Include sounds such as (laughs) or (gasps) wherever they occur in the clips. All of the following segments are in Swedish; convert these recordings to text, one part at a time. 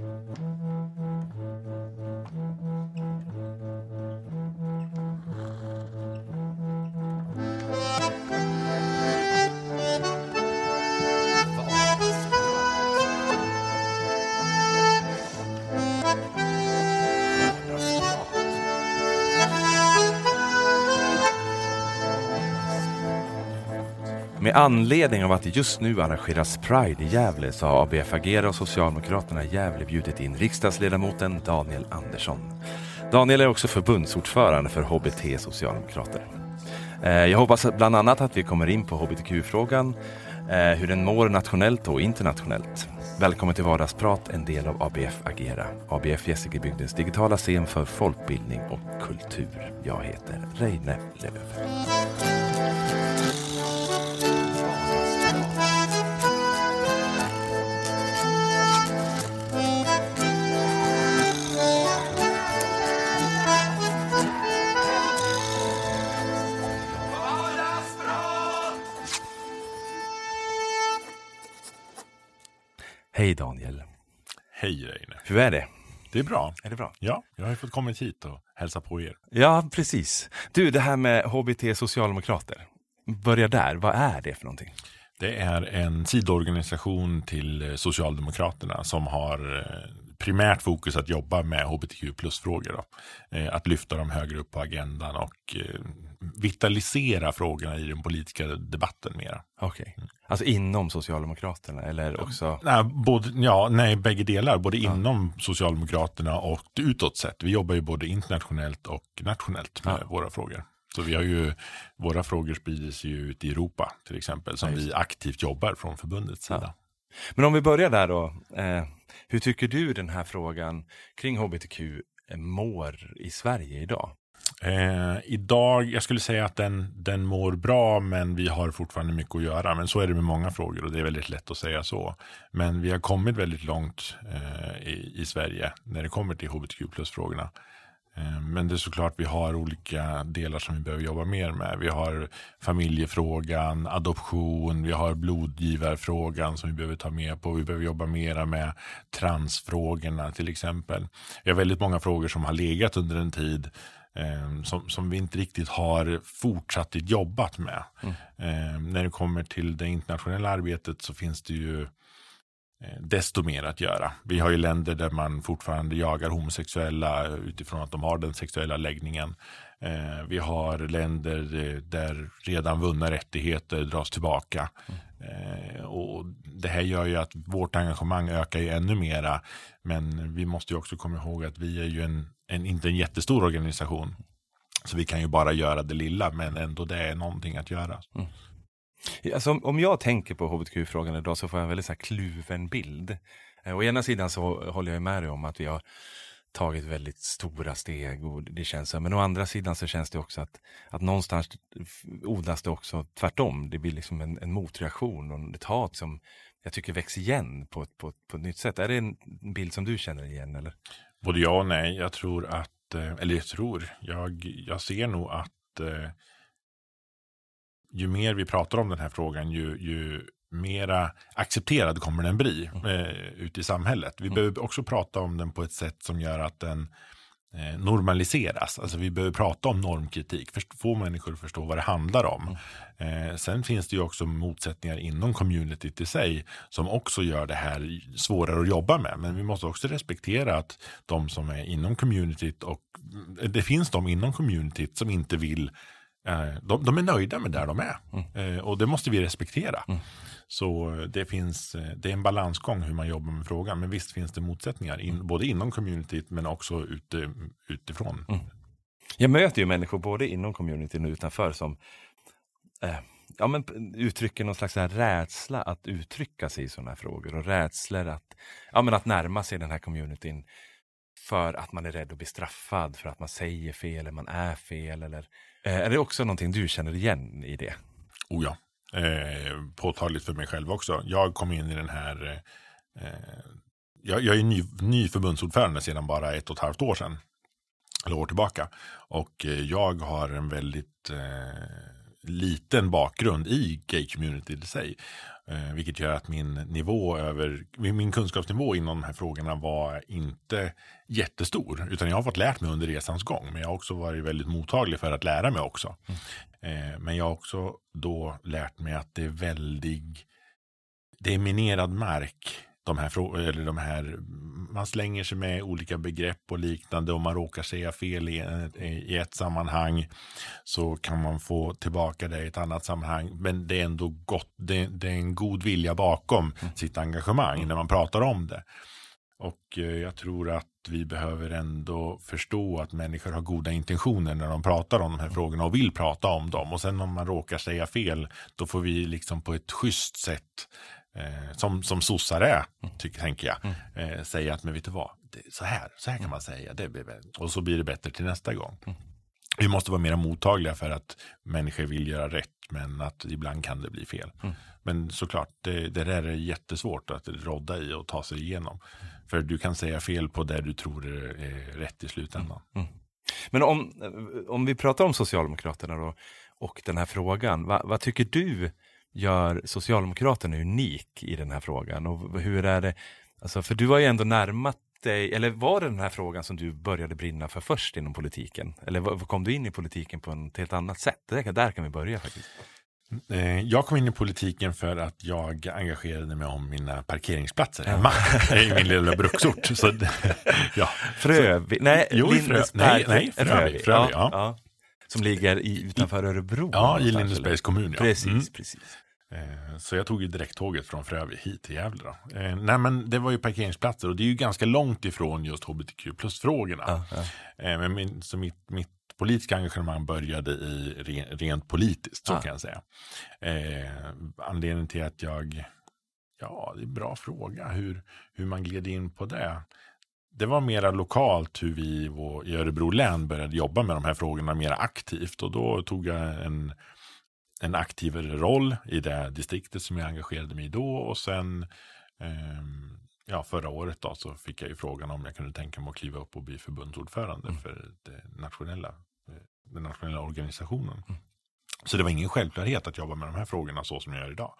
Mm-hmm. Anledning av att det just nu arrangeras Pride i Gävle så har ABF Agera och Socialdemokraterna i Gävle bjudit in riksdagsledamoten Daniel Andersson. Daniel är också förbundsordförande för HBT Socialdemokrater. Eh, jag hoppas bland annat att vi kommer in på hbtq-frågan, eh, hur den mår nationellt och internationellt. Välkommen till Vardagsprat, en del av ABF Agera, ABF Gästrikebygdens digitala scen för folkbildning och kultur. Jag heter Reine Lööf. Hur är det? Det är bra. Är det bra? Ja, jag har ju fått kommit hit och hälsa på er. Ja, precis. Du, det här med HBT Socialdemokrater. Börja där. Vad är det för någonting? Det är en sidoorganisation till Socialdemokraterna som har eh, primärt fokus att jobba med hbtq plus-frågor. Eh, att lyfta dem högre upp på agendan och eh, vitalisera frågorna i den politiska debatten mera. Okej. Okay. Alltså inom Socialdemokraterna eller också? Nej, både, ja, nej, bägge delar. Både ja. inom Socialdemokraterna och utåt sett. Vi jobbar ju både internationellt och nationellt med ja. våra frågor. Så vi har ju, våra frågor sprider sig ju ut i Europa till exempel, som ja, vi aktivt jobbar från förbundets sida. Men om vi börjar där då. Eh, hur tycker du den här frågan kring hbtq eh, mår i Sverige idag? Eh, idag, jag skulle säga att den, den mår bra, men vi har fortfarande mycket att göra. Men så är det med många frågor och det är väldigt lätt att säga så. Men vi har kommit väldigt långt eh, i, i Sverige när det kommer till hbtq plus-frågorna. Eh, men det är såklart vi har olika delar som vi behöver jobba mer med. Vi har familjefrågan, adoption, vi har blodgivarfrågan som vi behöver ta med på. Vi behöver jobba mera med transfrågorna till exempel. Vi har väldigt många frågor som har legat under en tid eh, som, som vi inte riktigt har fortsatt jobbat med. Mm. Eh, när det kommer till det internationella arbetet så finns det ju Eh, desto mer att göra. Vi har ju länder där man fortfarande jagar homosexuella utifrån att de har den sexuella läggningen. Eh, vi har länder eh, där redan vunna rättigheter dras tillbaka. Mm. Och det här gör ju att vårt engagemang ökar ju ännu mera. Men vi måste ju också komma ihåg att vi är ju en, en inte en jättestor organisation. Så vi kan ju bara göra det lilla, men ändå det är någonting att göra. Mm. Alltså, om jag tänker på hbtq-frågan idag så får jag en väldigt så här kluven bild. Eh, å ena sidan så håller jag med dig om att vi har tagit väldigt stora steg och det känns så. Men å andra sidan så känns det också att, att någonstans odlas det också tvärtom. Det blir liksom en, en motreaktion och ett hat som jag tycker växer igen på, på, på ett nytt sätt. Är det en bild som du känner igen? Eller? Både ja och nej. Jag tror att, eh, eller jag tror, jag, jag ser nog att eh, ju mer vi pratar om den här frågan, ju, ju mera accepterad kommer den bli mm. eh, ute i samhället. Vi mm. behöver också prata om den på ett sätt som gör att den eh, normaliseras. Alltså vi behöver prata om normkritik, få människor att förstå vad det handlar om. Mm. Eh, sen finns det ju också motsättningar inom communityt i sig som också gör det här svårare att jobba med. Men vi måste också respektera att de som är inom communityt och det finns de inom communityt som inte vill de, de, är nöjda med där de är. Mm. Eh, och det måste vi respektera. Mm. Så det finns, eh, det är en balansgång hur man jobbar med frågan. Men visst finns det motsättningar, in, både inom communityt men också ute, utifrån. Mm. Jag möter ju människor både inom communityn och utanför som eh, ja, men uttrycker någon slags rädsla att uttrycka sig i sådana här frågor och rädslor att, ja, men att närma sig den här communityn för att man är rädd att bli straffad för att man säger fel eller man är fel eller Eh, Eh, är det också någonting du känner igen i det? Oh ja, eh, påtagligt för mig själv också. Jag kom in i den här, eh, eh, jag, jag, är ny, ny förbundsordförande sedan bara ett och ett halvt år sedan. Eller år tillbaka. Och eh, jag har en väldigt eh, liten bakgrund i gay-community i sig. Eh, vilket gör att min nivå över, min kunskapsnivå inom de här frågorna var inte jättestor. Utan jag har fått lärt mig under resans gång. Men jag har också varit väldigt mottaglig för att lära mig också. Mm. Eh, men jag har också då lärt mig att det är väldigt, det är minerad mark de här, eller de här, man slänger sig med olika begrepp och liknande och man råkar säga fel i, i ett sammanhang så kan man få tillbaka det i ett annat sammanhang. Men det är ändå gott, det, det är en god vilja bakom mm. sitt engagemang när man pratar om det. Och eh, jag tror att vi behöver ändå förstå att människor har goda intentioner när de pratar om de här frågorna och vill prata om dem. Och sen om man råkar säga fel, då får vi liksom på ett schysst sätt eh, som, som sossar är, mm. tycker, tänker jag, mm. eh, säga att men vet du vad, det, så, här, så här kan man säga, det blir, och så blir det bättre till nästa gång. Mm. Vi måste vara mer mottagliga för att människor vill göra rätt, men att ibland kan det bli fel. Mm. Men såklart, det, det där är jättesvårt att rodda i och ta sig igenom. För du kan säga fel på det du tror är rätt i slutändan. Mm. mm. Men om, om vi pratar om Socialdemokraterna då, och den här frågan, va, vad tycker du gör Socialdemokraterna unik i den här frågan? Och hur är det, alltså, för du har ju ändå närmat dig, eller var det den här frågan som du började brinna för först inom politiken? Eller kom du in i politiken på ett helt annat sätt? Där, där kan vi börja faktiskt. Eh, jag kom in i politiken för att jag engagerade mig om mina parkeringsplatser hemma i (laughs) min lilla bruksort. Så, ja. Frövi, nej, jo, frö, nej, nej, Frövi, Frövi, ja. ja. Som ligger i, utanför Örebro? Ja, i Lindesbergs kommun. Ja. Precis, mm. precis. Eh, så jag tog ju direkttåget från Frövi hit till Gävle. Då. Eh, nej men det var ju parkeringsplatser och det är ju ganska långt ifrån just hbtq plus-frågorna. Ja, ja. Eh, men min, så mitt, mitt politiska engagemang började i rent politiskt, så ja. kan jag säga. anledningen till att jag, ja det är en bra fråga hur, hur man gled in på det det var mera lokalt hur vi i Örebro län började jobba med de här frågorna mer aktivt. Och då tog jag en, en aktivare roll i det distriktet som jag engagerade mig i då. Och sen eh, ja, förra året då, så fick jag ju frågan om jag kunde tänka mig att kliva upp och bli förbundsordförande mm. för det nationella, eh, den nationella organisationen. Mm. Så det var ingen självklarhet att jobba med de här frågorna så som jag gör idag.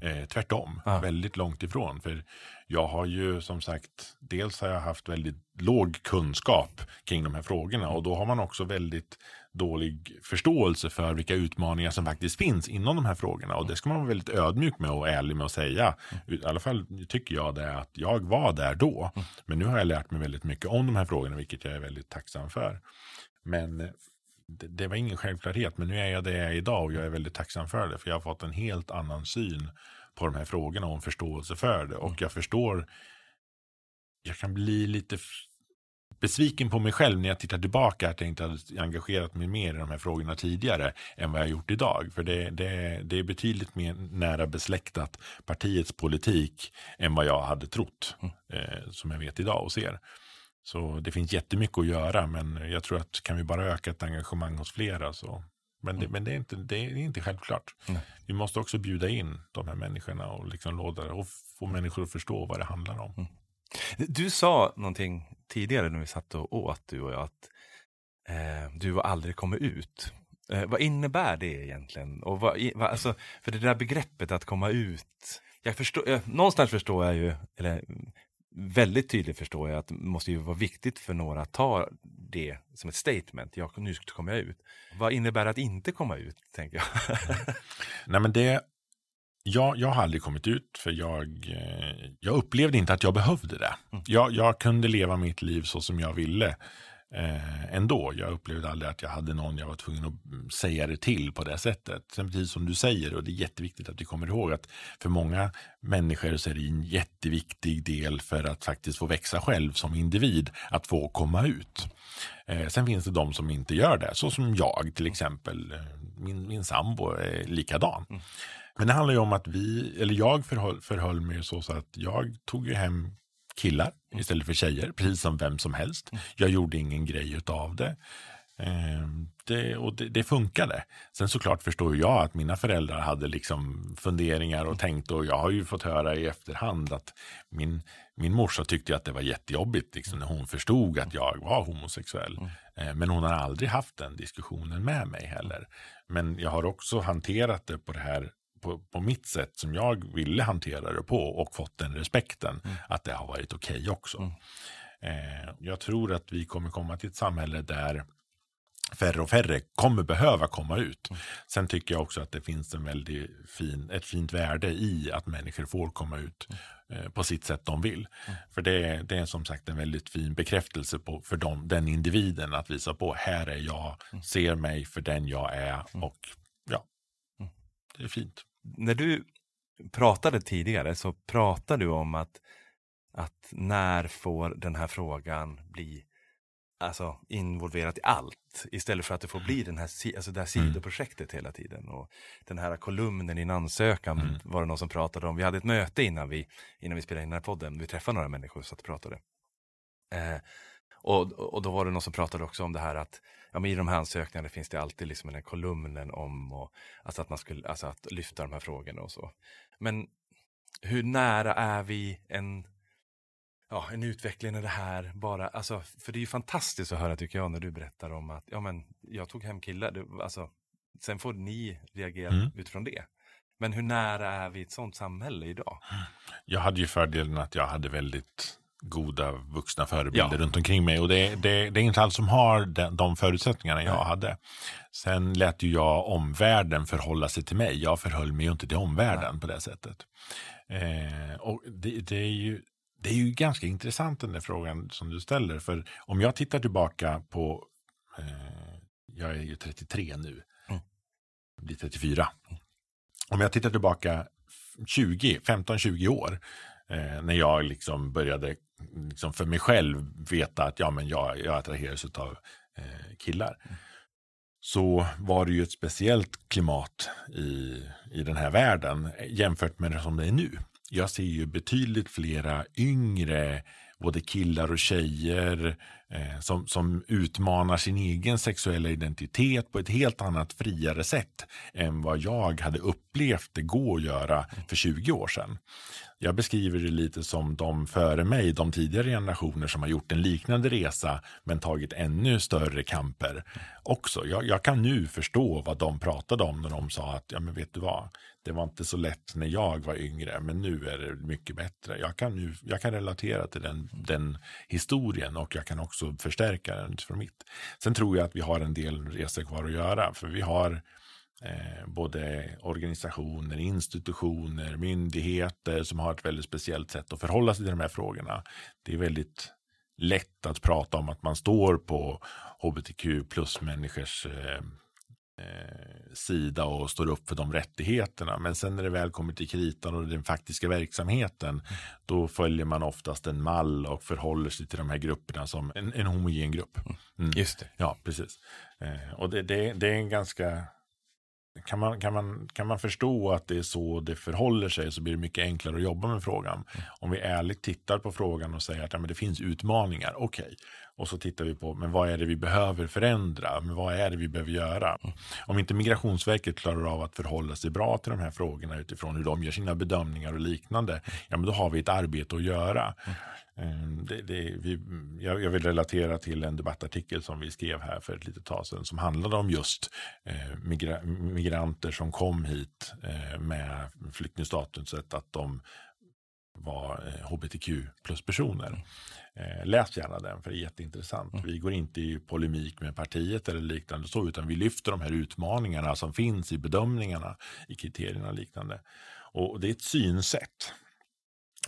Eh, tvärtom, ah. väldigt långt ifrån. För jag har ju som sagt, dels har jag haft väldigt låg kunskap kring de här frågorna och då har man också väldigt dålig förståelse för vilka utmaningar som faktiskt finns inom de här frågorna. Och det ska man vara väldigt ödmjuk med och ärlig med att säga. I alla fall tycker jag det att jag var där då. Mm. Men nu har jag lärt mig väldigt mycket om de här frågorna, vilket jag är väldigt tacksam för. Men det, det, var ingen självklarhet, men nu är jag det jag är idag och jag är väldigt tacksam för det. För jag har fått en helt annan syn på de här frågorna och en förståelse för det. Och mm. jag förstår, jag kan bli lite besviken på mig själv när jag tittar tillbaka att jag inte hade engagerat mig mer i de här frågorna tidigare än vad jag gjort idag. För det, det, det är betydligt mer nära besläktat partiets politik än vad jag hade trott, mm. eh, som jag vet idag och ser. Så det finns jättemycket att göra, men jag tror att kan vi bara öka ett engagemang hos flera så men, det, mm. men det, är inte, det är inte självklart. Nej. Vi måste också bjuda in de här människorna och, liksom låta, och få människor att förstå vad det handlar om. Du sa någonting tidigare när vi satt och åt, du och jag, att eh, du aldrig kommer ut. Eh, vad innebär det egentligen? Och vad, vad, alltså, för det där begreppet att komma ut, jag förstår, eh, någonstans förstår jag ju, eller mm, väldigt tydligt förstår jag att det måste ju vara viktigt för några att ta det som ett statement. Jag, nu kommer jag ut. Vad innebär det att inte komma ut, tänker jag? Nej, men det, jag, jag har aldrig kommit ut för jag, eh, jag upplevde inte att jag behövde det. Mm. Jag, jag kunde leva mitt liv så som jag ville eh, ändå. Jag upplevde aldrig att jag hade någon jag var tvungen att säga det till på det sättet. Sen precis som du säger, och det är jätteviktigt att vi kommer ihåg att för många människor så är det en jätteviktig del för att faktiskt få växa själv som individ, att få komma ut. Eh, sen finns det de som inte gör det, så som jag till exempel. Min, min sambo är likadan. Mm. Men det handlar ju om att vi, eller jag förhöll, förhöll mig så, så att jag tog ju hem killar istället för tjejer, precis som vem som helst. Jag gjorde ingen grej av det. Ehm, det, och det, det, funkade. Sen såklart förstår jag att mina föräldrar hade liksom funderingar och tänkt och jag har ju fått höra i efterhand att min, min morsa tyckte att det var jättejobbigt liksom, när hon förstod att jag var homosexuell. Mm. Eh, men hon har aldrig haft den diskussionen med mig heller. Men jag har också hanterat det på det här på, på mitt sätt som jag ville hantera det på och fått den respekten mm. att det har varit okej okay också. Mm. Eh, jag tror att vi kommer komma till ett samhälle där färre och färre kommer behöva komma ut. Mm. Sen tycker jag också att det finns en väldigt fin, ett fint värde i att människor får komma ut mm. eh, på sitt sätt de vill. Mm. För det, det är som sagt en väldigt fin bekräftelse på, för dem, den individen att visa på här är jag, mm. ser mig för den jag är och ja, det är fint. När du pratade tidigare så pratade du om att, att när får den här frågan bli alltså, involverat i allt. Istället för att det får bli den här, alltså det här mm. sidoprojektet hela tiden. Och den här kolumnen i en ansökan mm. var det någon som pratade om. Vi hade ett möte innan vi, innan vi spelade in den här podden. Vi träffade några människor som pratade. Eh, och, och då var det någon som pratade också om det här att ja, men i de här ansökningarna finns det alltid liksom den här kolumnen om och, alltså att man skulle, alltså att lyfta de här frågorna och så. Men hur nära är vi en ja, en utveckling i det här bara, alltså, för det är ju fantastiskt att höra tycker jag när du berättar om att, ja men, jag tog hem killar, det, alltså, sen får ni reagera mm. utifrån det. Men hur nära är vi ett sånt samhälle idag? Jag hade ju fördelen att jag hade väldigt goda vuxna förebilder ja. runt omkring mig. Och det, det, det är inte alls som har de, de förutsättningarna jag Nej. hade. Sen lät ju jag omvärlden förhålla sig till mig. Jag förhöll mig ju inte till omvärlden Nej. på det sättet. Eh, och det, det, är ju det är ju ganska intressant den där frågan som du ställer. För om jag tittar tillbaka på, eh, jag är ju 33 nu, mm. blir 34. Om jag tittar tillbaka 20, 15-20 år, eh, när jag liksom började liksom för mig själv veta att ja, men jag, jag attraheras av eh, killar. Mm. Så var det ju ett speciellt klimat i, i den här världen jämfört med det som det är nu jag ser ju betydligt flera yngre, både killar och tjejer, eh, som, som utmanar sin egen sexuella identitet på ett helt annat friare sätt än vad jag hade upplevt det gå att göra för 20 år sedan. Jag beskriver det lite som de före mig, de tidigare generationer som har gjort en liknande resa men tagit ännu större kamper också. Jag, jag, kan nu förstå vad de pratade om när de sa att, ja men vet du vad, det var inte så lätt när jag var yngre, men nu är det mycket bättre. Jag kan, nu, jag kan relatera till den, den historien och jag kan också förstärka den utifrån mitt. Sen tror jag att vi har en del resor kvar att göra, för vi har eh, både organisationer, institutioner, myndigheter som har ett väldigt speciellt sätt att förhålla sig till de här frågorna. Det är väldigt lätt att prata om att man står på hbtq plus människors eh, sida och står upp för de rättigheterna. Men sen när det väl kommer till kritan och den faktiska verksamheten, mm. då följer man oftast en mall och förhåller sig till de här grupperna som en, en homogen grupp. Mm. mm. Just det. Ja, precis. Eh, och det, det, det är en ganska kan man, kan, man, kan man förstå att det är så det förhåller sig så blir det mycket enklare att jobba med frågan. Mm. Om vi ärligt tittar på frågan och säger att ja, men det finns utmaningar, okej. Okay. Och så tittar vi på, men vad är det vi behöver förändra? Men vad är det vi behöver göra? Om inte Migrationsverket klarar av att förhålla sig bra till de här frågorna utifrån hur de gör sina bedömningar och liknande, ja men då har vi ett arbete att göra. Ehm, det, det, vi, jag, jag, vill relatera till en debattartikel som vi skrev här för ett litet tag sedan som handlade om just eh, migra, migranter som kom hit eh, med flyktingstatuset, att de var eh, hbtq plus-personer läs gärna den för det är jätteintressant. Mm. Vi går inte i polemik med partiet eller liknande så, utan vi lyfter de här utmaningarna som finns i bedömningarna, i kriterierna och liknande. Och det är ett synsätt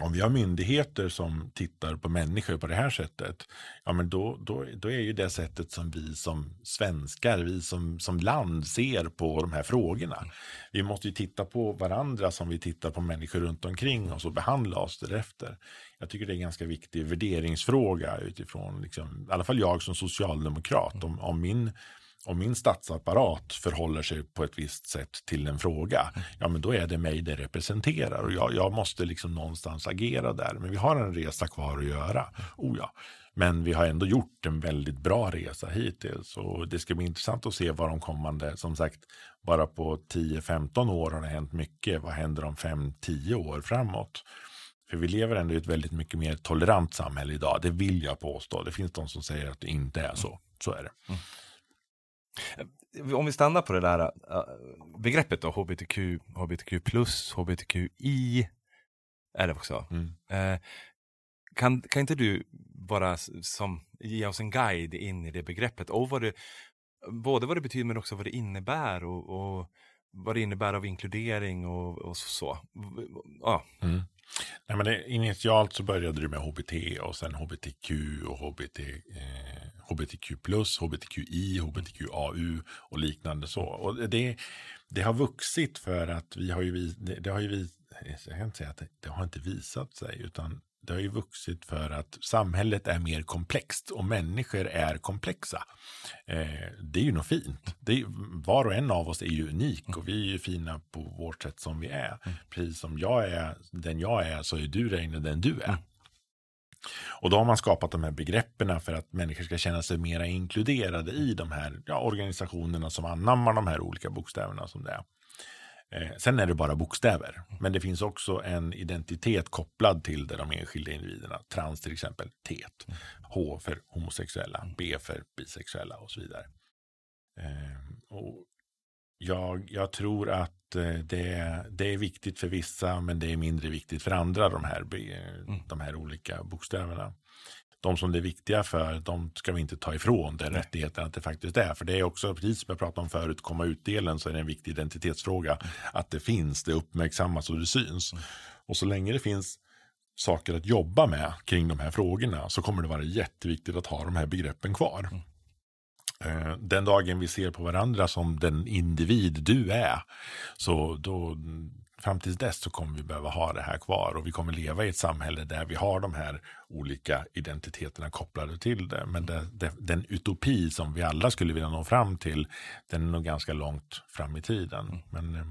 om vi har myndigheter som tittar på människor på det här sättet, ja men då, då, då är ju det sättet som vi som svenskar, vi som, som land ser på de här frågorna. Vi måste ju titta på varandra som vi tittar på människor runt omkring oss och behandla oss därefter. Jag tycker det är en ganska viktig värderingsfråga utifrån, liksom, i alla fall jag som socialdemokrat, om, om min om min statsapparat förhåller sig på ett visst sätt till en fråga, ja men då är det mig det representerar och jag, jag måste liksom någonstans agera där. Men vi har en resa kvar att göra. Oh ja. Men vi har ändå gjort en väldigt bra resa hittills och det ska bli intressant att se vad de kommande, som sagt, bara på 10-15 år har det hänt mycket. Vad händer om 5-10 år framåt? För vi lever ändå i ett väldigt mycket mer tolerant samhälle idag. Det vill jag påstå. Det finns de som säger att det inte är så. Så är det. Mm. Om vi stannar på det där uh, begreppet då, hbtq, hbtq plus, hbtqi är det också. Mm. Uh, kan, kan inte du bara som, ge oss en guide in i det begreppet och vad det, både vad det betyder men också vad det innebär och, och vad det innebär av inkludering och, och så. Ja. Mm. Nej, men det, initialt så började det med HBT och sen HBTQ och HBT, eh, HBTQ HBTQI, HBTQAU och liknande så. Och det, det har vuxit för att vi har ju, det, det har ju vi, eh, jag kan inte säga att det, det har inte visat sig, utan det har ju vuxit för att samhället är mer komplext och människor är komplexa. Eh, det är ju något fint. Är, var och en av oss är ju unik och vi är ju fina på vårt sätt som vi är. Mm. Precis som jag är den jag är så är du Reine den du är. Mm. Och då har man skapat de här begreppen för att människor ska känna sig mer inkluderade i de här ja, organisationerna som anammar de här olika bokstäverna som det är. Eh, sen är det bara bokstäver, men det finns också en identitet kopplad till det, de enskilda individerna. Trans till exempel, TET. H för homosexuella, B för bisexuella och så vidare. Eh, och jag, jag tror att eh, det, det är viktigt för vissa, men det är mindre viktigt för andra, de här, mm. de här olika bokstäverna de som det är viktiga för, de ska vi inte ta ifrån den rättigheten att det faktiskt är. För det är också, precis som jag pratade om förut, komma ut-delen så är det en viktig identitetsfråga. Mm. Att det finns, det uppmärksammas och det syns. Mm. Och så länge det finns saker att jobba med kring de här frågorna så kommer det vara jätteviktigt att ha de här begreppen kvar. Mm. Eh, den dagen vi ser på varandra som den individ du är, så då fram tills dess så kommer vi behöva ha det här kvar och vi kommer leva i ett samhälle där vi har de här olika identiteterna kopplade till det. Men det, det, den utopi som vi alla skulle vilja nå fram till, den är nog ganska långt fram i tiden. Mm. Men eh,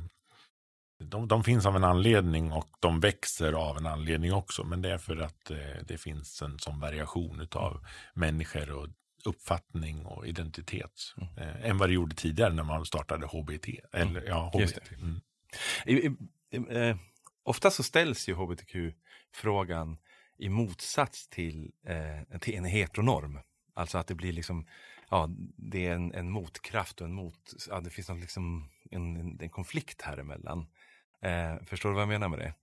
de, de, finns av en anledning och de växer av en anledning också. Men det är för att eh, det finns en sån variation av människor och uppfattning och identitet mm. eh, än vad det gjorde tidigare när man startade HBT. Eller, ja, HBT. Mm. Eh, ofta så ställs ju hbtq-frågan i motsats till, eh, till en heteronorm. Alltså att det blir liksom, ja, det är en, en motkraft och en mot, ja, det finns någon liksom, en, en, en konflikt här emellan. Eh, förstår du vad jag menar med det?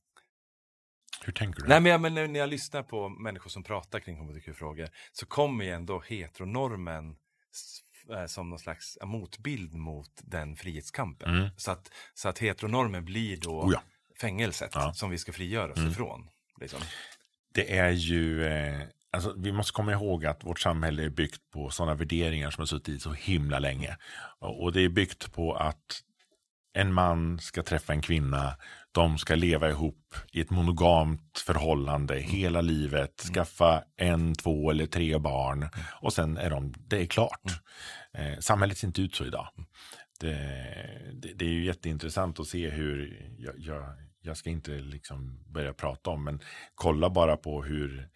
Hur tänker du? Nej, men, jag, men när jag lyssnar på människor som pratar kring hbtq-frågor så kommer ju ändå heteronormen som någon slags motbild mot den frihetskampen. Mm. Så, att, så att heteronormen blir då oh ja. fängelset ja. som vi ska frigöra oss mm. ifrån. Liksom. Det är ju, eh, alltså, vi måste komma ihåg att vårt samhälle är byggt på sådana värderingar som har suttit så himla länge. Och det är byggt på att en man ska träffa en kvinna, de ska leva ihop i ett monogamt förhållande mm. hela livet, mm. skaffa en, två eller tre barn mm. och sen är de, det är klart. Eh, samhället ser inte ut så idag. Det, det, det, är ju jätteintressant att se hur, jag, jag, jag ska inte liksom börja prata om, men kolla bara på hur,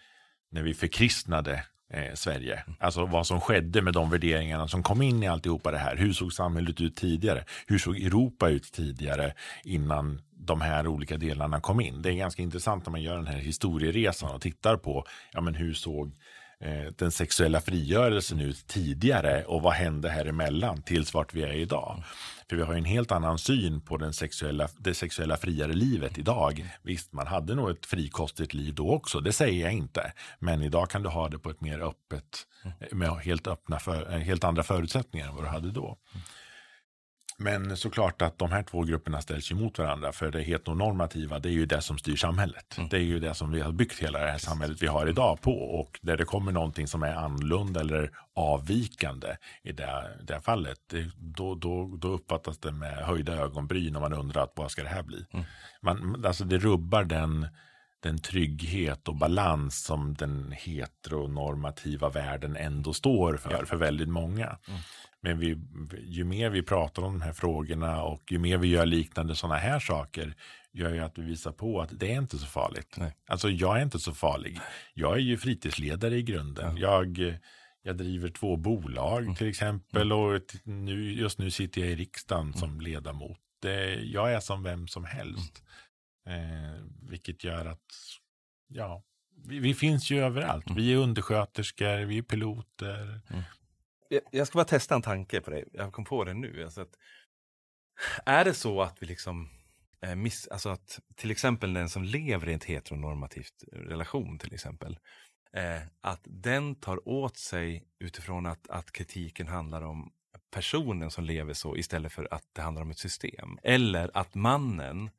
när vi förkristnade eh, Sverige. Alltså vad som skedde med de värderingarna som kom in i alltihopa det här. Hur såg samhället ut tidigare? Hur såg Europa ut tidigare innan de här olika delarna kom in? Det är ganska intressant när man gör den här historieresan och tittar på ja, men hur såg eh, den sexuella frigörelsen ut tidigare och vad hände här emellan tills vart vi är idag. För vi har en helt annan syn på den sexuella, det sexuella friare livet idag. Visst, man hade nog ett frikostigt liv då också, det säger jag inte. Men idag kan du ha det på ett mer öppet, med helt, öppna för, eh, helt andra förutsättningar än vad du hade då. Men såklart att de här två grupperna ställs emot varandra. För det heteronormativa, det är ju det som styr samhället. Mm. Det är ju det som vi har byggt hela det här samhället vi har idag på. Och där det kommer någonting som är annorlunda eller avvikande i det, det fallet, det, då, då, då uppfattas det med höjda ögonbryn och man undrar att, vad ska det här bli? Mm. Man, alltså det rubbar den, den trygghet och balans som den heteronormativa världen ändå står för, ja. för väldigt många. Mm. Men vi, ju mer vi pratar om de här frågorna och ju mer vi gör liknande sådana här saker gör ju att vi visar på att det är inte så farligt. Nej. Alltså jag är inte så farlig. Jag är ju fritidsledare i grunden. Ja. Jag, jag driver två bolag mm. till exempel och nu, just nu sitter jag i riksdagen mm. som ledamot. Det, jag är som vem som helst. Mm. Eh, vilket gör att ja, vi, vi, finns ju överallt. Mm. Vi är undersköterskor, vi är piloter. Mm. Jag, jag, ska bara testa en tanke på dig. Jag kom på det nu. Alltså att, är det så att vi liksom eh, miss, alltså att till exempel den som lever i ett heteronormativt relation till exempel, eh, att den tar åt sig utifrån att, att kritiken handlar om personen som lever så istället för att det handlar om ett system. Eller att mannen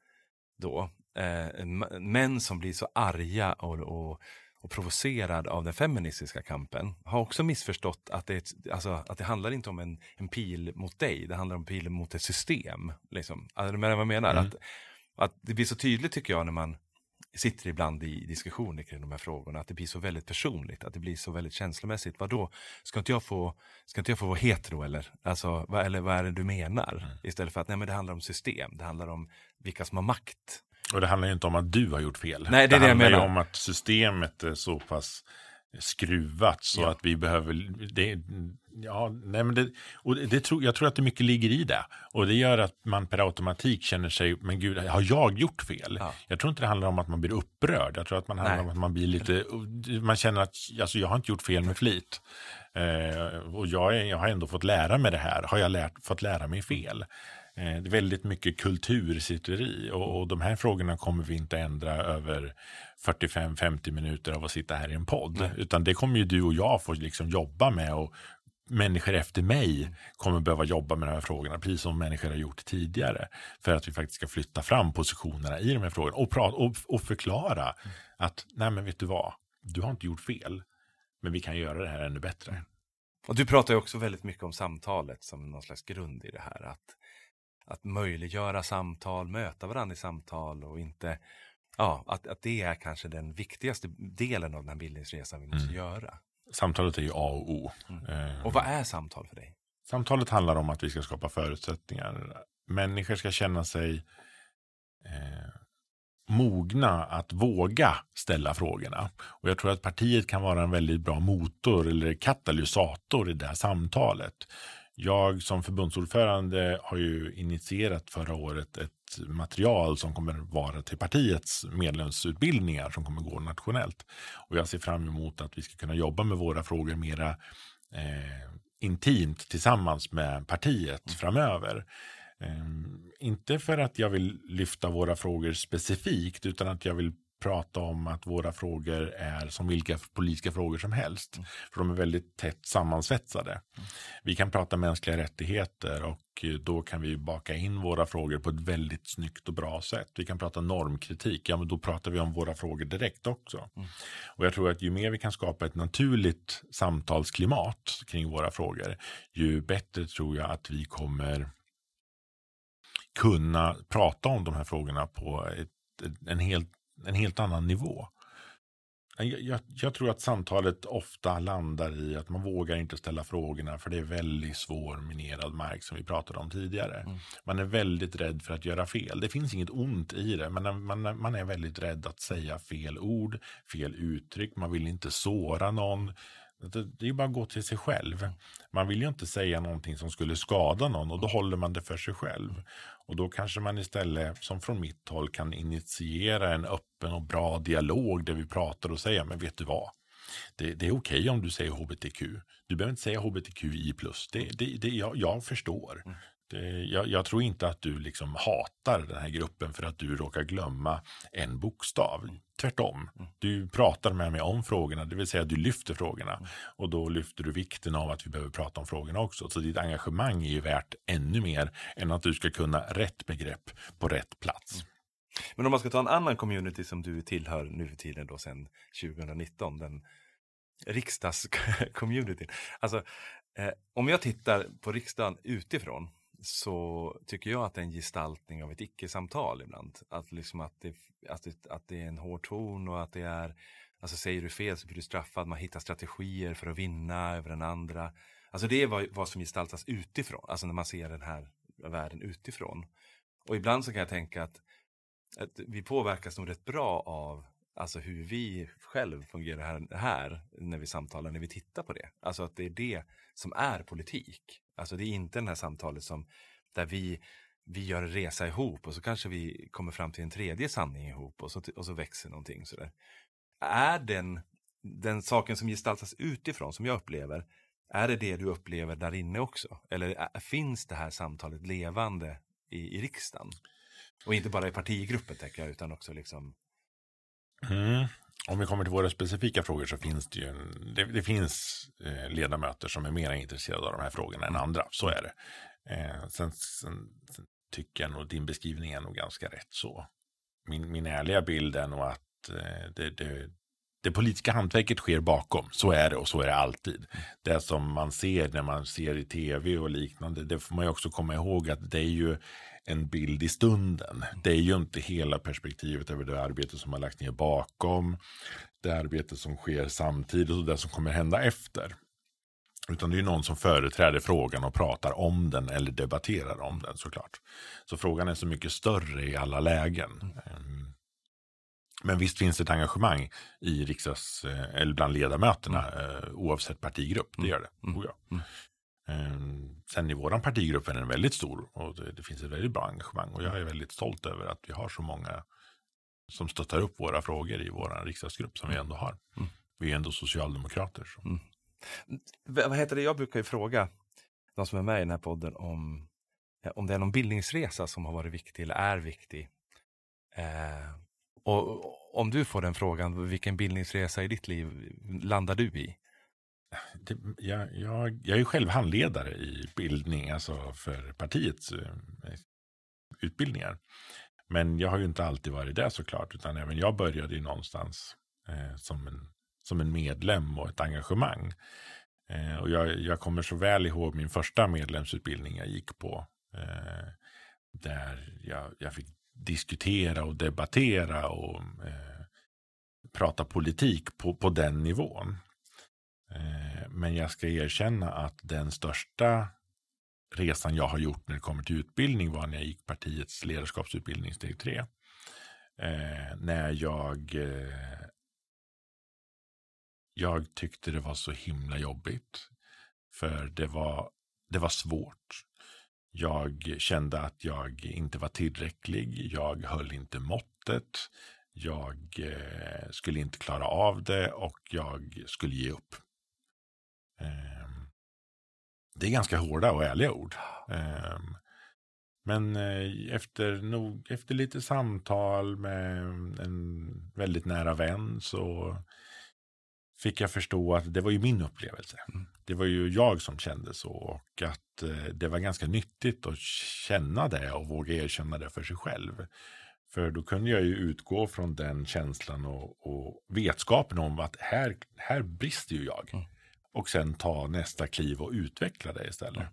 då, eh, män som blir så arga och, och, och provocerad av den feministiska kampen har också missförstått att det, alltså, att det handlar inte om en, en pil mot dig, det handlar om en pil mot ett system. Liksom. Alltså, vad jag menar? Mm. Att, att det blir så tydligt tycker jag när man sitter ibland i diskussioner kring de här frågorna, att det blir så väldigt personligt, att det blir så väldigt känslomässigt. Vadå, ska inte jag få, ska inte jag få vara hetero eller? Alltså, vad, eller vad är det du menar? Mm. Istället för att, nej men det handlar om system, det handlar om vilka som har makt. Och det handlar ju inte om att du har gjort fel. Nej, det, det, det handlar ju om att systemet är så pass skruvat så ja. att vi behöver, det, ja, nej men det, och det tror, jag tror att det mycket ligger i det. Och det gör att man per automatik känner sig, men gud, har jag gjort fel? Ja. Jag tror inte det handlar om att man blir upprörd, jag tror att man handlar nej. om att man blir lite, man känner att alltså, jag har inte gjort fel med flit. Eh, och jag, är, jag har ändå fått lära mig det här, har jag lärt, fått lära mig fel? Eh, det är väldigt mycket kultur sitter i och, och de här frågorna kommer vi inte ändra över 45-50 minuter av att sitta här i en podd. Mm. Utan det kommer ju du och jag få liksom jobba med och människor efter mig kommer behöva jobba med de här frågorna, precis som människor har gjort tidigare. För att vi faktiskt ska flytta fram positionerna i de här frågorna och, prata, och, och förklara mm. att, nej men vet du vad, du har inte gjort fel, men vi kan göra det här ännu bättre. Och du pratar ju också väldigt mycket om samtalet som någon slags grund i det här. Att att möjliggöra samtal, möta varandra i samtal och inte, ja, att, att det är kanske den viktigaste delen av den här bildningsresan vi måste mm. göra. Samtalet är ju A och O. Mm. Eh, och vad är samtal för dig? Samtalet handlar om att vi ska skapa förutsättningar. Människor ska känna sig eh, mogna att våga ställa frågorna. Och jag tror att partiet kan vara en väldigt bra motor eller katalysator i det här samtalet. Jag som förbundsordförande har ju initierat förra året ett material som kommer vara till partiets medlemsutbildningar som kommer gå nationellt. Och jag ser fram emot att vi ska kunna jobba med våra frågor mera eh, intimt tillsammans med partiet mm. framöver. Eh, inte för att jag vill lyfta våra frågor specifikt utan att jag vill prata om att våra frågor är som vilka politiska frågor som helst. Mm. För de är väldigt tätt sammansvetsade. Mm. Vi kan prata mänskliga rättigheter och då kan vi baka in våra frågor på ett väldigt snyggt och bra sätt. Vi kan prata normkritik, ja men då pratar vi om våra frågor direkt också. Mm. Och jag tror att ju mer vi kan skapa ett naturligt samtalsklimat kring våra frågor, ju bättre tror jag att vi kommer kunna prata om de här frågorna på ett, en helt en helt annan nivå. Jag, jag, jag, tror att samtalet ofta landar i att man vågar inte ställa frågorna för det är väldigt svår minerad mark som vi pratade om tidigare. Mm. Man är väldigt rädd för att göra fel. Det finns inget ont i det, men man, man är väldigt rädd att säga fel ord, fel uttryck, man vill inte såra någon. Det är bara att gå till sig själv. Man vill ju inte säga någonting som skulle skada någon och då håller man det för sig själv. Och då kanske man istället, som från mitt håll, kan initiera en öppen och bra dialog där vi pratar och säger, men vet du vad? Det, det är okej okay om du säger hbtq. Du behöver inte säga hbtqi+. Det, det, det, jag, jag förstår. Mm. Det, jag, jag, tror inte att du liksom hatar den här gruppen för att du råkar glömma en bokstav. Tvärtom. Mm. Du pratar med mig om frågorna, det vill säga du lyfter frågorna. Mm. Och då lyfter du vikten av att vi behöver prata om frågorna också. Så ditt engagemang är ju värt ännu mer än att du ska kunna rätt begrepp på rätt plats. Mm. Men om man ska ta en annan community som du tillhör nu för tiden då sedan 2019, den riksdagscommunityn. Alltså, eh, om jag tittar på riksdagen utifrån så tycker jag att det är en gestaltning av ett icke-samtal ibland. Att, liksom att, det, att, det, att det är en hård ton och att det är, alltså säger du fel så blir du straffad, man hittar strategier för att vinna över den andra. Alltså det är vad, vad som gestaltas utifrån, alltså när man ser den här världen utifrån. Och ibland så kan jag tänka att, att vi påverkas nog rätt bra av alltså hur vi själv fungerar här, här när vi samtalar, när vi tittar på det. Alltså att det är det som är politik. Alltså det är inte det här samtalet som där vi, vi gör en resa ihop och så kanske vi kommer fram till en tredje sanning ihop och så, och så växer någonting sådär. är den, den saken som gestaltas utifrån, som jag upplever, är det det du upplever där inne också? Eller är, finns det här samtalet levande i, i riksdagen? Och inte bara i partigruppen, tänker jag, utan också liksom... Mm. Om vi kommer till våra specifika frågor så finns det ju en, det, det finns eh, ledamöter som är mer intresserade av de här frågorna än andra. Så är det. Eh, sen, sen, sen, tycker jag nog din beskrivning är nog ganska rätt så. Min, min ärliga bild är nog att eh, det, det, det politiska hantverket sker bakom. Så är det och så är det alltid. Det som man ser när man ser i tv och liknande, det får man ju också komma ihåg att det är ju en bild i stunden. Det är ju inte hela perspektivet över det arbete som har lagt ner bakom, det arbete som sker samtidigt och det som kommer hända efter. Utan det är ju någon som företräder frågan och pratar om den eller debatterar om den såklart. Så frågan är så mycket större i alla lägen. Mm. Men visst finns det ett engagemang i riksdags, eh, eller bland ledamöterna mm. oavsett partigrupp. Det gör det. Mm. Oh. Mm. Ehm, sen i vår partigrupp är den väldigt stor och det, det, finns ett väldigt bra engagemang. Och jag är väldigt stolt över att vi har så många som stöttar upp våra frågor i vår riksdagsgrupp som vi ändå har. Mm. Vi är ändå socialdemokrater. Mm. Vad heter det, jag brukar ju fråga de som är med i den här podden om, om det är någon bildningsresa som har varit viktig eller är viktig. Eh, och om du får den frågan, vilken bildningsresa i ditt liv landar du i? det, jag, jag, jag är själv handledare i bildning, alltså för partiets eh, utbildningar. Men jag har ju inte alltid varit det såklart, utan även jag började ju någonstans eh, som, en, som en medlem och ett engagemang. Eh, och jag, jag kommer så väl ihåg min första medlemsutbildning jag gick på. Eh, där jag, jag fick diskutera och debattera och eh, prata politik på, på den nivån. Eh, men jag ska erkänna att den största resan jag har gjort när det kommer till utbildning var när jag gick partiets ledarskapsutbildning steg 3. Eh, när jag eh, jag tyckte det var så himla jobbigt. För det var, det var svårt. Jag kände att jag inte var tillräcklig. Jag höll inte måttet. Jag eh, skulle inte klara av det och jag skulle ge upp. Eh, det är ganska hårda och ärliga ord. Eh, men eh, efter, nog, efter lite samtal med en väldigt nära vän så fick jag förstå att det var ju min upplevelse. Mm. Det var ju jag som kände så och att eh, det var ganska nyttigt att känna det och våga erkänna det för sig själv. För då kunde jag ju utgå från den känslan och, och vetskapen om att här, här brister ju jag. Mm och sen ta nästa kliv och utveckla det istället.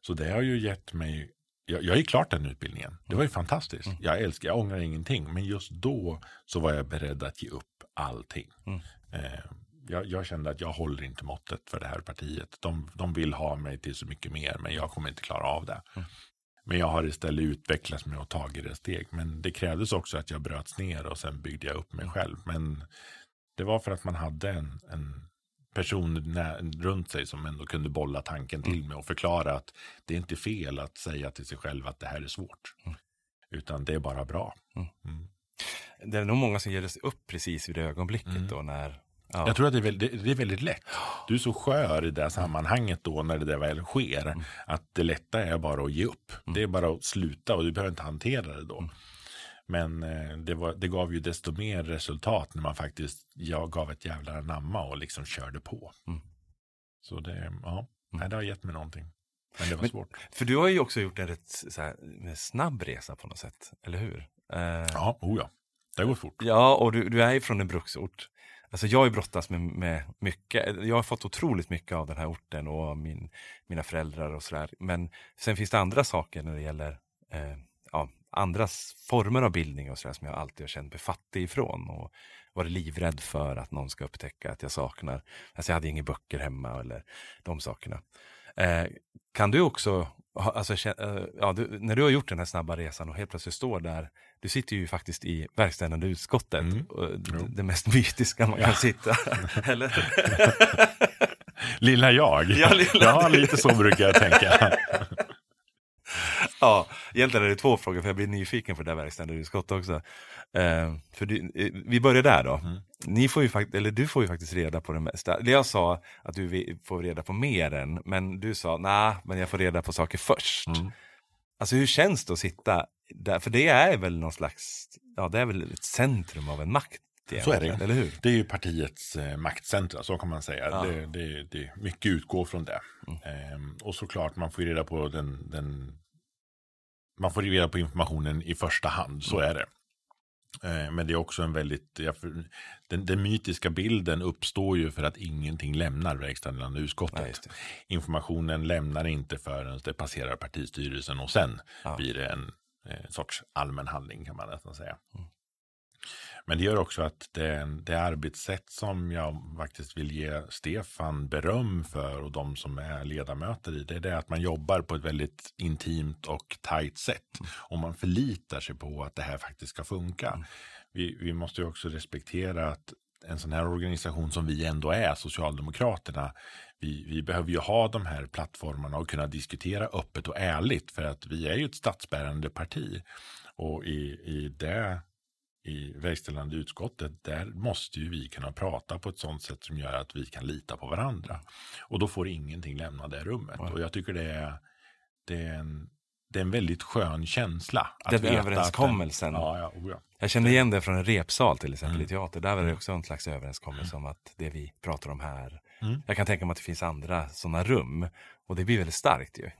Så det har ju gett mig, jag, jag gick klart den utbildningen. Det var ju fantastiskt. Mm. Jag älskar, jag ångrar ingenting. Men just då så var jag beredd att ge upp allting. Mm. Eh, jag, jag, kände att jag håller inte måttet för det här partiet. De, de vill ha mig till så mycket mer, men jag kommer inte klara av det. Mm. Men jag har istället utvecklats med och tagit det steg. Men det krävdes också att jag bröts ner och sen byggde jag upp mig själv. Men det var för att man hade en, en person runt sig som ändå kunde bolla tanken till mm. mig och förklara att det är inte fel att säga till sig själv att det här är svårt. Mm. Utan det är bara bra. Mm. Mm. Det är nog många som ger sig upp precis vid det ögonblicket mm. då när Ja. Jag tror att det är, väldigt, det är, väldigt, lätt. Du är så skör i det sammanhanget då när det där väl sker. Mm. Att det lätta är bara att ge upp. Det är bara att sluta och du behöver inte hantera det då. Men eh, det, var, det gav ju desto mer resultat när man faktiskt jag gav ett jävla namma och liksom körde på. Mm. Så det, ja, mm. det har gett mig någonting. Men det var Men, svårt. För du har ju också gjort en rätt här, snabb resa på något sätt, eller hur? Uh, ja, oh ja. Det har gått fort. Ja, och du, du är ju från en bruksort. Alltså jag har ju brottats med, med mycket. Jag har fått otroligt mycket av den här orten och min, mina föräldrar och sådär. Men sen finns det andra saker när det gäller eh, ja, andra former av bildning och sådär som jag alltid har känt mig fattig ifrån. Och varit livrädd för att någon ska upptäcka att jag saknar. Alltså jag hade inga böcker hemma eller de sakerna. Eh, kan du också, alltså, eh, ja, du, när du har gjort den här snabba resan och helt plötsligt står där, du sitter ju faktiskt i verkställande utskottet, mm. det, det mest mytiska man ja. kan sitta, (laughs) eller? lilla jag, ja, lilla ja lite så brukar jag tänka. (laughs) Ja, egentligen är det två frågor för jag blir nyfiken på det där verkställande utskott också. Eh, för du, eh, vi börjar där då. Mm. Ni får ju fakt eller du får ju faktiskt reda på det mesta. Jag sa att du får reda på mer än, men du sa nej, men jag får reda på saker först. Mm. Alltså hur känns det att sitta där? För det är väl någon slags, ja det är väl ett centrum av en makt. Så är det. Eller hur? Det är ju partiets eh, maktcentra, så kan man säga. Ja. Det, det, det, mycket utgår från det. Mm. Ehm, och såklart, man får ju reda på den, den man får reda på informationen i första hand, så mm. är det. Ehm, men det är också en väldigt, den, den, mytiska bilden uppstår ju för att ingenting lämnar verkställande utskottet. Nej, Informationen lämnar inte förrän det passerar partistyrelsen och sen ja. blir det en eh, sorts allmän handling kan man nästan säga. Mm. Men det gör också att det, det arbetssätt som jag faktiskt vill ge Stefan beröm för och de som är ledamöter i det, det är att man jobbar på ett väldigt intimt och tajt sätt. Mm. Och man förlitar sig på att det här faktiskt ska funka. Mm. Vi, vi måste ju också respektera att en sån här organisation som vi ändå är, Socialdemokraterna, vi, vi, behöver ju ha de här plattformarna och kunna diskutera öppet och ärligt för att vi är ju ett statsbärande parti. Och i, i det i verkställande utskottet, där måste ju vi kunna prata på ett sånt sätt som gör att vi kan lita på varandra. Och då får ingenting lämna det rummet. Och jag tycker det är, det är en det är en väldigt skön känsla. Att Den överenskommelsen. Den, ja, ja, oh ja. Jag känner igen det från en repsal till exempel mm. i teater. Där var det mm. också en slags överenskommelse mm. om att det vi pratar om här. Mm. Jag kan tänka mig att det finns andra sådana rum. Och det blir väldigt starkt ju.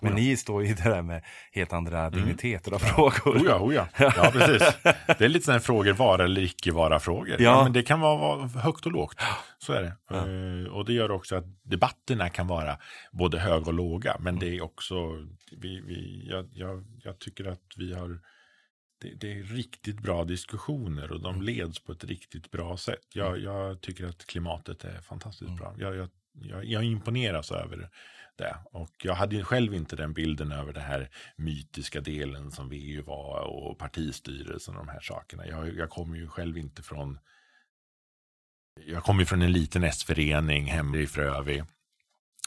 Men ni står ju där med helt andra mm. digniteter av frågor. Oh ja, oh ja. (laughs) precis. Det är lite sådana frågor, vara eller icke vara frågor. Ja. ja. men det kan vara högt och lågt. (gasps) Så är det. Ja. Uh, och det gör också att debatterna kan vara både höga och låga. Men mm. det är också, vi, vi, jag, jag, jag tycker att vi har det, det, är riktigt bra diskussioner och de mm. leds på ett riktigt bra sätt. Jag, mm. jag tycker att klimatet är fantastiskt bra. Jag, jag, jag, jag imponeras över det. Och jag hade ju själv inte den bilden över det här mytiska delen som VU var och partistyrelsen och de här sakerna. Jag, jag kommer ju själv inte från jag kommer från en liten S-förening hemma i Frövi.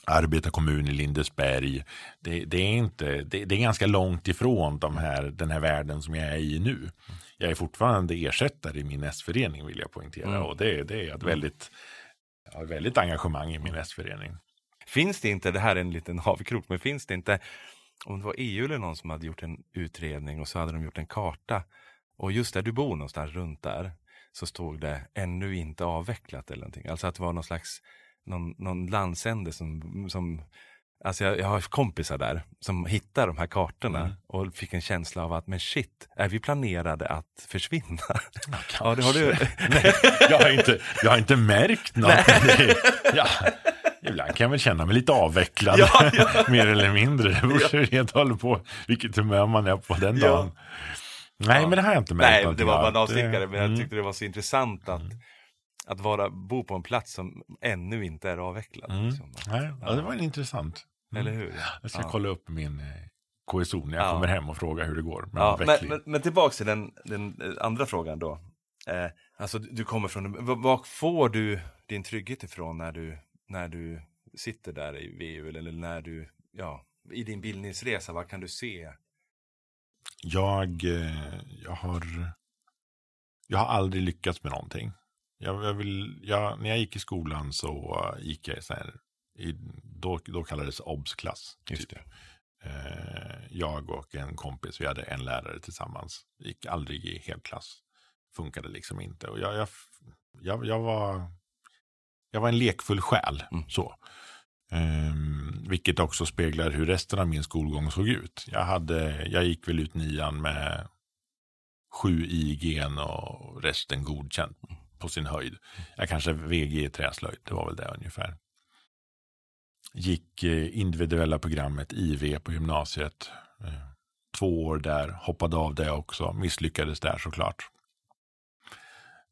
Arbetarkommun i Lindesberg. Det, det är inte, det, det, är ganska långt ifrån de här, den här världen som jag är i nu. Jag är fortfarande ersättare i min S-förening vill jag poängtera. Mm. Och det, det är ett väldigt, väldigt engagemang i min S-förening. Finns det inte, det här är en liten (laughs) havkrok, men finns det inte, om det var EU eller någon som hade gjort en utredning och så hade de gjort en karta. Och just där du bor någonstans runt där så stod det ännu inte avvecklat eller någonting. Alltså att det var någon slags någon, någon landsände som, som Alltså jag, jag, har kompisar där som hittar de här kartorna mm. och fick en känsla av att men shit, är vi planerade att försvinna? Ja, (laughs) ja har du. Nej, (laughs) jag, har inte, jag har inte märkt något. ja, Ibland kan jag väl känna mig lite avvecklad, ja, (laughs) ja. mer eller mindre. Det beror ja. helt håller på vilket humör man är på den dagen. Nej, men det har jag inte märkt. Nej, det var bara avstickare, men jag mm. tyckte det var så intressant att, mm. att vara, bo på en plats som ännu inte är avvecklad. Mm. Liksom. Nej, ja, det var intressant. Mm. Eller hur? Jag ska kolla upp min eh, KSO när jag kommer hem och frågar hur det går. Men, men, men tillbaka till den, den eh, andra frågan då. Eh, alltså du kommer från, var får du din trygghet ifrån när du när du sitter där i VU eller när du, ja, i din bildningsresa, vad kan du se? Jag, eh, jag har, jag har aldrig lyckats med någonting. Jag, jag vill, jag, när jag gick i skolan så gick jag så här, i, då, då kallades OBS-klass. Typ. Eh, jag och en kompis, vi hade en lärare tillsammans. Gick aldrig i helklass. Funkade liksom inte. Och jag, jag, jag, jag var jag var en lekfull själ. Mm. Så. Um, vilket också speglar hur resten av min skolgång såg ut. Jag, hade, jag gick väl ut nian med sju i gen och resten godkänt på sin höjd. Jag kanske VG i träslöjd, det var väl det ungefär. Gick eh, individuella programmet IV på gymnasiet. Eh, två år där, hoppade av det också, misslyckades där såklart.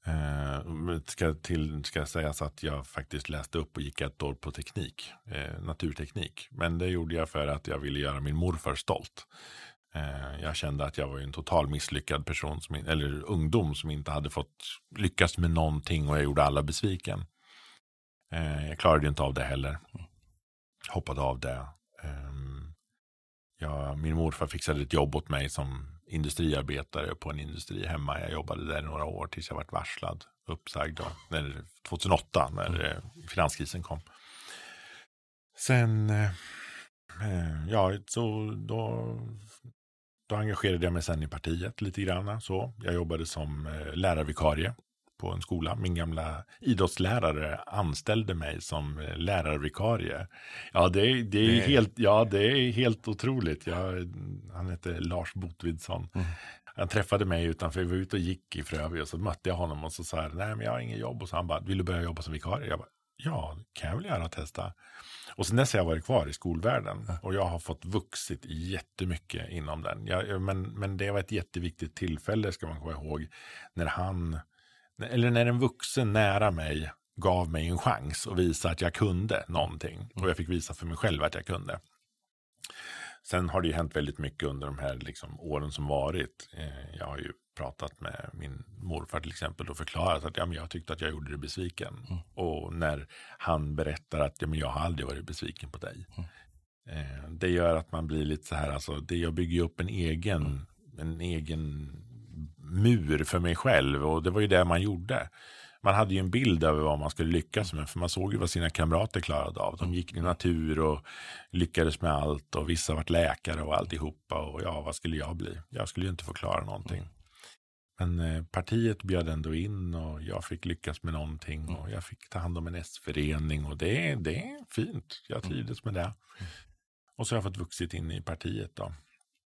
Eh, ska, till, ska sägas att jag faktiskt läste upp och gick ett år på teknik, eh, naturteknik. Men det gjorde jag för att jag ville göra min morfar stolt. Eh, jag kände att jag var en total misslyckad person, som, eller ungdom som inte hade fått lyckas med någonting och jag gjorde alla besviken. Eh, jag klarade inte av det heller. Hoppade av det. Ehm, jag, min morfar fixade ett jobb åt mig som industriarbetare på en industri hemma. Jag jobbade där några år tills jag vart varslad, uppsagd då, när, 2008 när mm. Eh, finanskrisen kom. Sen, eh, eh, ja, så då, då engagerade jag mig sen i partiet lite grann. Så. Jag jobbade som lärarvikarie på en skola. Min gamla idrottslärare anställde mig som eh, lärarvikarie. Ja, det, är, det är. Helt, ja, det är helt otroligt. Jag, han heter Lars Botvidsson. Mm. Han träffade mig utanför, vi var ute och gick i Frövi och så mötte jag honom och så sa jag, nej men jag har inget jobb. Och så han bara, vill du börja jobba som vikarie? Jag bara, ja, kan jag väl gärna testa. Och sen dess har jag varit kvar i skolvärlden och jag har fått vuxit jättemycket inom den. Jag, men, men det var ett jätteviktigt tillfälle, ska man komma ihåg, när han eller när en vuxen nära mig gav mig en chans att visa att jag kunde någonting. Och jag fick visa för mig själv att jag kunde. Sen har det ju hänt väldigt mycket under de här liksom, åren som varit. Eh, jag har ju pratat med min morfar till exempel och förklarat att ja, men jag tyckte att jag gjorde dig besviken. Mm. Och när han berättar att ja, men jag har aldrig varit besviken på dig. Mm. Eh, det gör att man blir lite så här, alltså, det, jag bygger upp en egen, mm. en egen mur för mig själv och det var ju det man gjorde. Man hade ju en bild över vad man skulle lyckas med, för man såg ju vad sina kamrater klarade av. De gick i natur och lyckades med allt och vissa vart läkare och alltihopa och ja, vad skulle jag bli? Jag skulle ju inte få klara någonting. Men eh, partiet bjöd ändå in och jag fick lyckas med någonting och jag fick ta hand om en S-förening och det, det är fint. Jag trivdes med det. Och så har jag fått vuxit in i partiet då.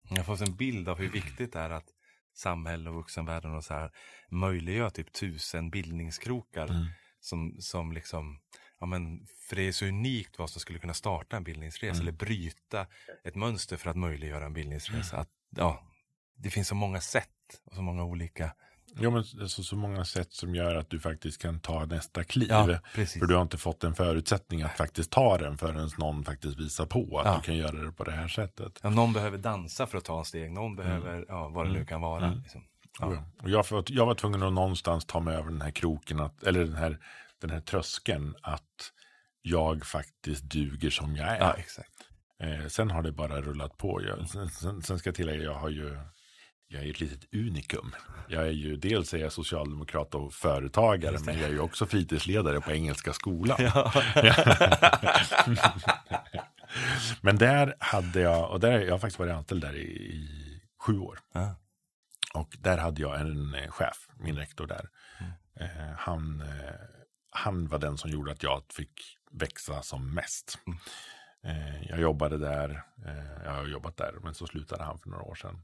Jag har fått en bild av hur viktigt det är att samhälle och vuxenvärlden och så här möjliggör typ tusen bildningskrokar mm. som, som liksom, ja men för det är så unikt vad som skulle kunna starta en bildningsresa mm. eller bryta ett mönster för att möjliggöra en bildningsresa. Mm. Att, ja, det finns så många sätt och så många olika Ja, men alltså, så många sätt som gör att du faktiskt kan ta nästa kliv. Ja, för du har inte fått en förutsättning att faktiskt ta den förrän någon faktiskt visar på att ja. du kan göra det på det här sättet. Ja, någon behöver dansa för att ta en steg, någon behöver, mm. ja, vad det nu mm. kan vara. Mm. Liksom. Och jag, jag var tvungen att någonstans ta mig över den här kroken, att, eller den här, den här tröskeln, att jag faktiskt duger som jag är. Eh, sen har det bara rullat på. Jag, sen, sen, sen ska jag tillägga, jag har ju jag är ett litet unikum. Jag är ju dels är jag socialdemokrat och företagare, men jag är ju också fritidsledare på Engelska skolan. Ja. (laughs) men där hade jag, och där, jag har faktiskt varit anställd där i, i sju år. Ja. Och där hade jag en eh, chef, min rektor där. Mm. Eh, han, eh, han var den som gjorde att jag fick växa som mest. Mm. Eh, jag jobbade där, eh, jag har jobbat där, men så slutade han för några år sedan.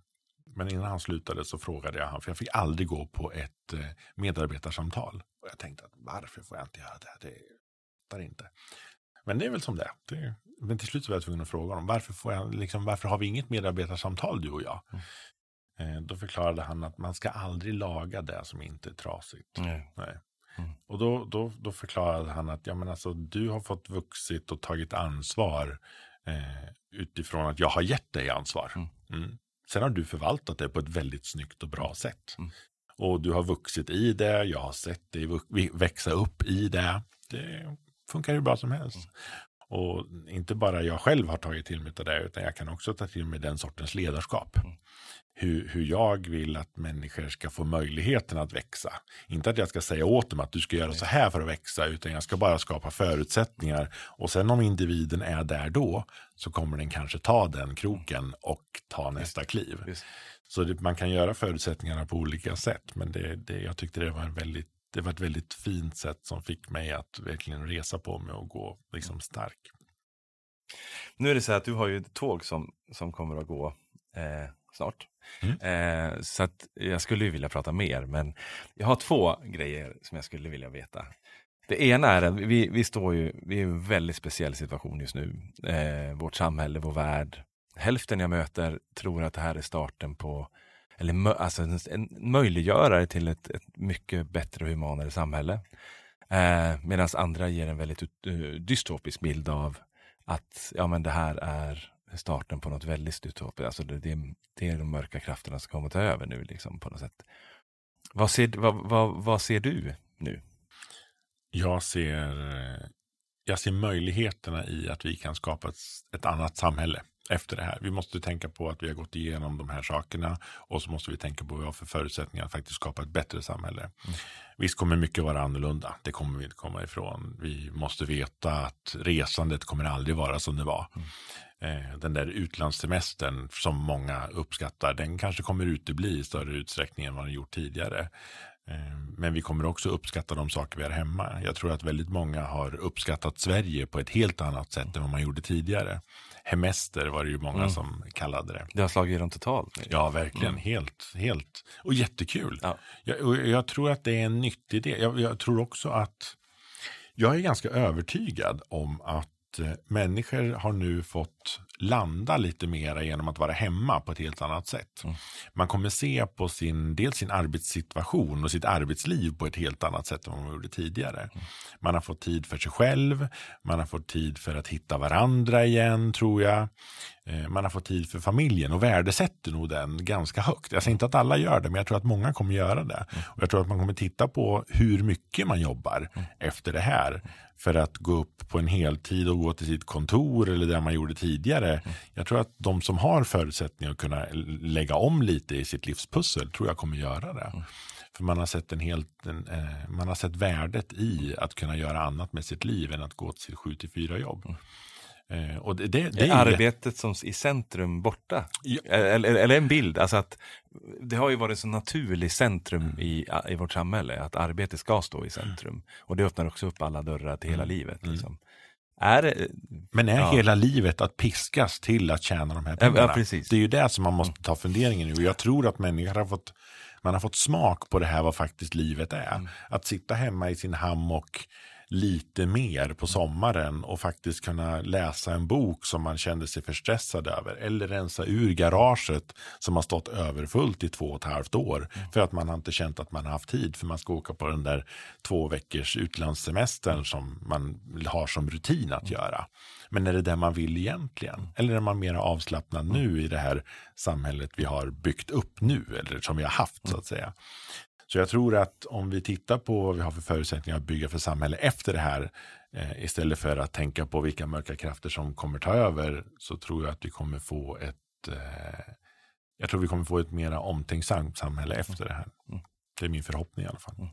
Men innan han slutade så frågade jag honom, för jag fick aldrig gå på ett eh, medarbetarsamtal. Och jag tänkte, att varför får jag inte göra det? Det fattar inte. Men det är väl som det, det Men till slut så var jag tvungen att fråga honom, varför, får jag, liksom, varför har vi inget medarbetarsamtal du och jag? Mm. Eh, då förklarade han att man ska aldrig laga det som inte är trasigt. Nej. Nej. Mm. Och då, då, då förklarade han att ja, men alltså, du har fått vuxit och tagit ansvar eh, utifrån att jag har gett dig ansvar. Mm. Mm. Sen har du förvaltat det på ett väldigt snyggt och bra sätt. Mm. Och du har vuxit i det, jag har sett dig växa upp i det. Det funkar ju bra som helst. Mm. Och inte bara jag själv har tagit till mig av det, utan jag kan också ta till mig den sortens ledarskap. Mm hur, hur jag vill att människor ska få möjligheten att växa. Inte att jag ska säga åt dem att du ska göra så här för att växa, utan jag ska bara skapa förutsättningar. Och sen om individen är där då, så kommer den kanske ta den kroken och ta nästa kliv. Så det, man kan göra förutsättningarna på olika sätt, men det, det, jag tyckte det var, en väldigt, det var ett väldigt fint sätt som fick mig att verkligen resa på mig och gå liksom stark. Nu är det så här att du har ju ett tåg som, som kommer att gå eh, snart. Mm. Eh, så att jag skulle ju vilja prata mer, men jag har två grejer som jag skulle vilja veta. Det ena är att vi, vi står ju, vi är i en väldigt speciell situation just nu. Eh, vårt samhälle, vår värld. Hälften jag möter tror att det här är starten på, eller alltså en, en möjliggörare till ett, ett mycket bättre och humanare samhälle. Eh, Medan andra ger en väldigt uh, dystopisk bild av att ja, men det här är starten på något väldigt dystopiskt. Alltså det, det, det, är de mörka krafterna som kommer att ta över nu liksom på något sätt. Vad ser, vad, vad, vad ser du nu? Jag ser, eh, jag ser möjligheterna i att vi kan skapa ett, ett annat samhälle efter det här. Vi måste tänka på att vi har gått igenom de här sakerna och så måste vi tänka på vad vi har för förutsättningar att faktiskt skapa ett bättre samhälle. Mm. Visst kommer mycket vara annorlunda, det kommer vi inte komma ifrån. Vi måste veta att resandet kommer aldrig vara som det var. Mm. Eh, den där utlandssemestern som många uppskattar, den kanske kommer utebli i större utsträckning än vad den gjort tidigare. Eh, men vi kommer också uppskatta de saker vi har hemma. Jag tror att väldigt många har uppskattat Sverige på ett helt annat sätt än vad man gjorde tidigare. Hemester var det ju många mm. som kallade det. Det har slagit dem totalt. Ja, verkligen. Mm. Helt, helt. Och jättekul. Ja. Jag, jag tror att det är en nyttig del. Jag, jag tror också att jag är ganska övertygad om att Eh, människor har nu fått landa lite mera genom att vara hemma på ett helt annat sätt. Mm. Man kommer se på sin, dels sin arbetssituation och sitt arbetsliv på ett helt annat sätt än vad man gjorde tidigare. Mm. Man har fått tid för sig själv, man har fått tid för att hitta varandra igen tror jag. Eh, man har fått tid för familjen och värdesätter nog den ganska högt. Jag säger inte att alla gör det, men jag tror att många kommer göra det. Mm. Och jag tror att man kommer titta på hur mycket man jobbar mm. efter det här för att gå upp på en heltid och gå till sitt kontor eller det man gjorde tidigare. Mm. Jag tror att de som har förutsättningar att kunna lägga om lite i sitt livspussel tror jag kommer göra det. Mm. För man har, sett en helt, en, eh, man har sett värdet i att kunna göra annat med sitt liv än att gå till sitt 7 4 jobb. Mm. Eh, och det, det, det är arbetet som i centrum borta? Ja. Eller, eller, en bild, alltså att det har ju varit så naturligt centrum mm. i, i vårt samhälle, att arbete ska stå i centrum. Mm. Och det öppnar också upp alla dörrar till hela mm. livet. Mm. Liksom. Är, Men är ja. hela livet att piskas till att tjäna de här pengarna? Ja, precis. Det är ju det som man måste mm. ta funderingen i. Och jag tror att människor har fått man har fått smak på det här vad faktiskt livet är. Mm. Att sitta hemma i sin hammock lite mer på sommaren och faktiskt kunna läsa en bok som man kände sig för stressad över. Eller rensa ur garaget som har stått överfullt i två och ett halvt år. Mm. För att man har inte känt att man har haft tid för man ska åka på den där två veckors utlandssemestern som man har som rutin att göra. Men är det det man vill egentligen? Eller är man mer avslappnad nu i det här samhället vi har byggt upp nu eller som vi har haft så att säga? Så jag tror att om vi tittar på vad vi har för förutsättningar att bygga för samhälle efter det här, eh, istället för att tänka på vilka mörka krafter som kommer ta över, så tror jag att vi kommer få ett, eh, jag tror vi kommer få ett mera omtänksamt samhälle efter det här. Mm. Det är min förhoppning i alla fall. Mm.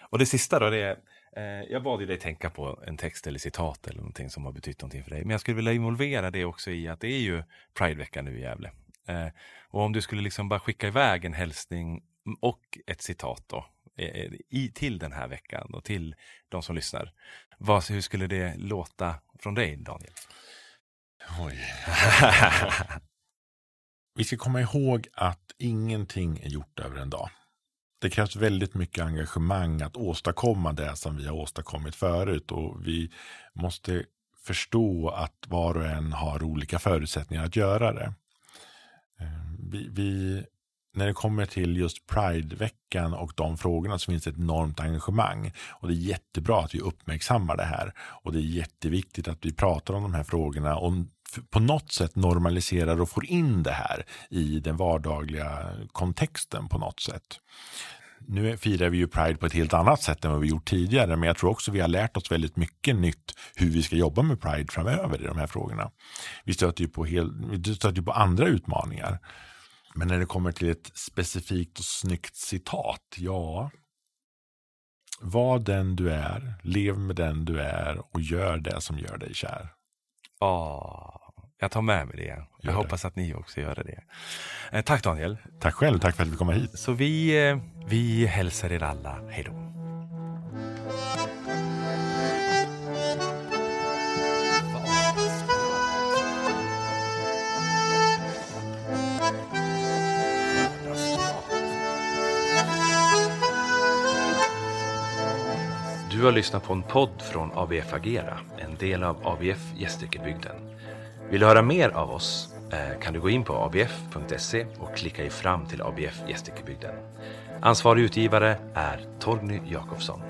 Och det sista då, det är, eh, jag bad ju dig tänka på en text eller citat eller någonting som har betytt någonting för dig. Men jag skulle vilja involvera det också i att det är ju Pridevecka nu i Gävle. Eh, och om du skulle liksom bara skicka iväg en hälsning och ett citat då eh, eh, i, till den här veckan och till de som lyssnar. Vad, hur skulle det låta från dig, Daniel? Oj. Vi ska komma ihåg att ingenting är gjort över en dag. Det krävs väldigt mycket engagemang att åstadkomma det som vi har åstadkommit förut och vi måste förstå att var och en har olika förutsättningar att göra det. Eh, vi, vi när det kommer till just Pride-veckan och de frågorna så finns det ett enormt engagemang. Och det är jättebra att vi uppmärksammar det här. Och det är jätteviktigt att vi pratar om de här frågorna och på något sätt normaliserar och får in det här i den vardagliga kontexten på något sätt. Nu firar vi ju Pride på ett helt annat sätt än vad vi gjort tidigare, men jag tror också vi har lärt oss väldigt mycket nytt hur vi ska jobba med Pride framöver i de här frågorna. Vi stöter ju på, hel, vi stöter ju på andra utmaningar. Men när det kommer till ett specifikt och snyggt citat, ja. Var den du är, lev med den du är och gör det som gör dig kär. Ja, jag tar med mig det. Jag gör hoppas det. att ni också gör det. Eh, tack Daniel. Tack själv, tack för att vi kom hit. Så vi, eh, vi hälsar er alla, hej då. Du har lyssnat på en podd från ABF Agera, en del av ABF Gästrikebygden. Vill du höra mer av oss eh, kan du gå in på abf.se och klicka dig fram till ABF Gästrikebygden. Ansvarig utgivare är Torgny Jakobsson.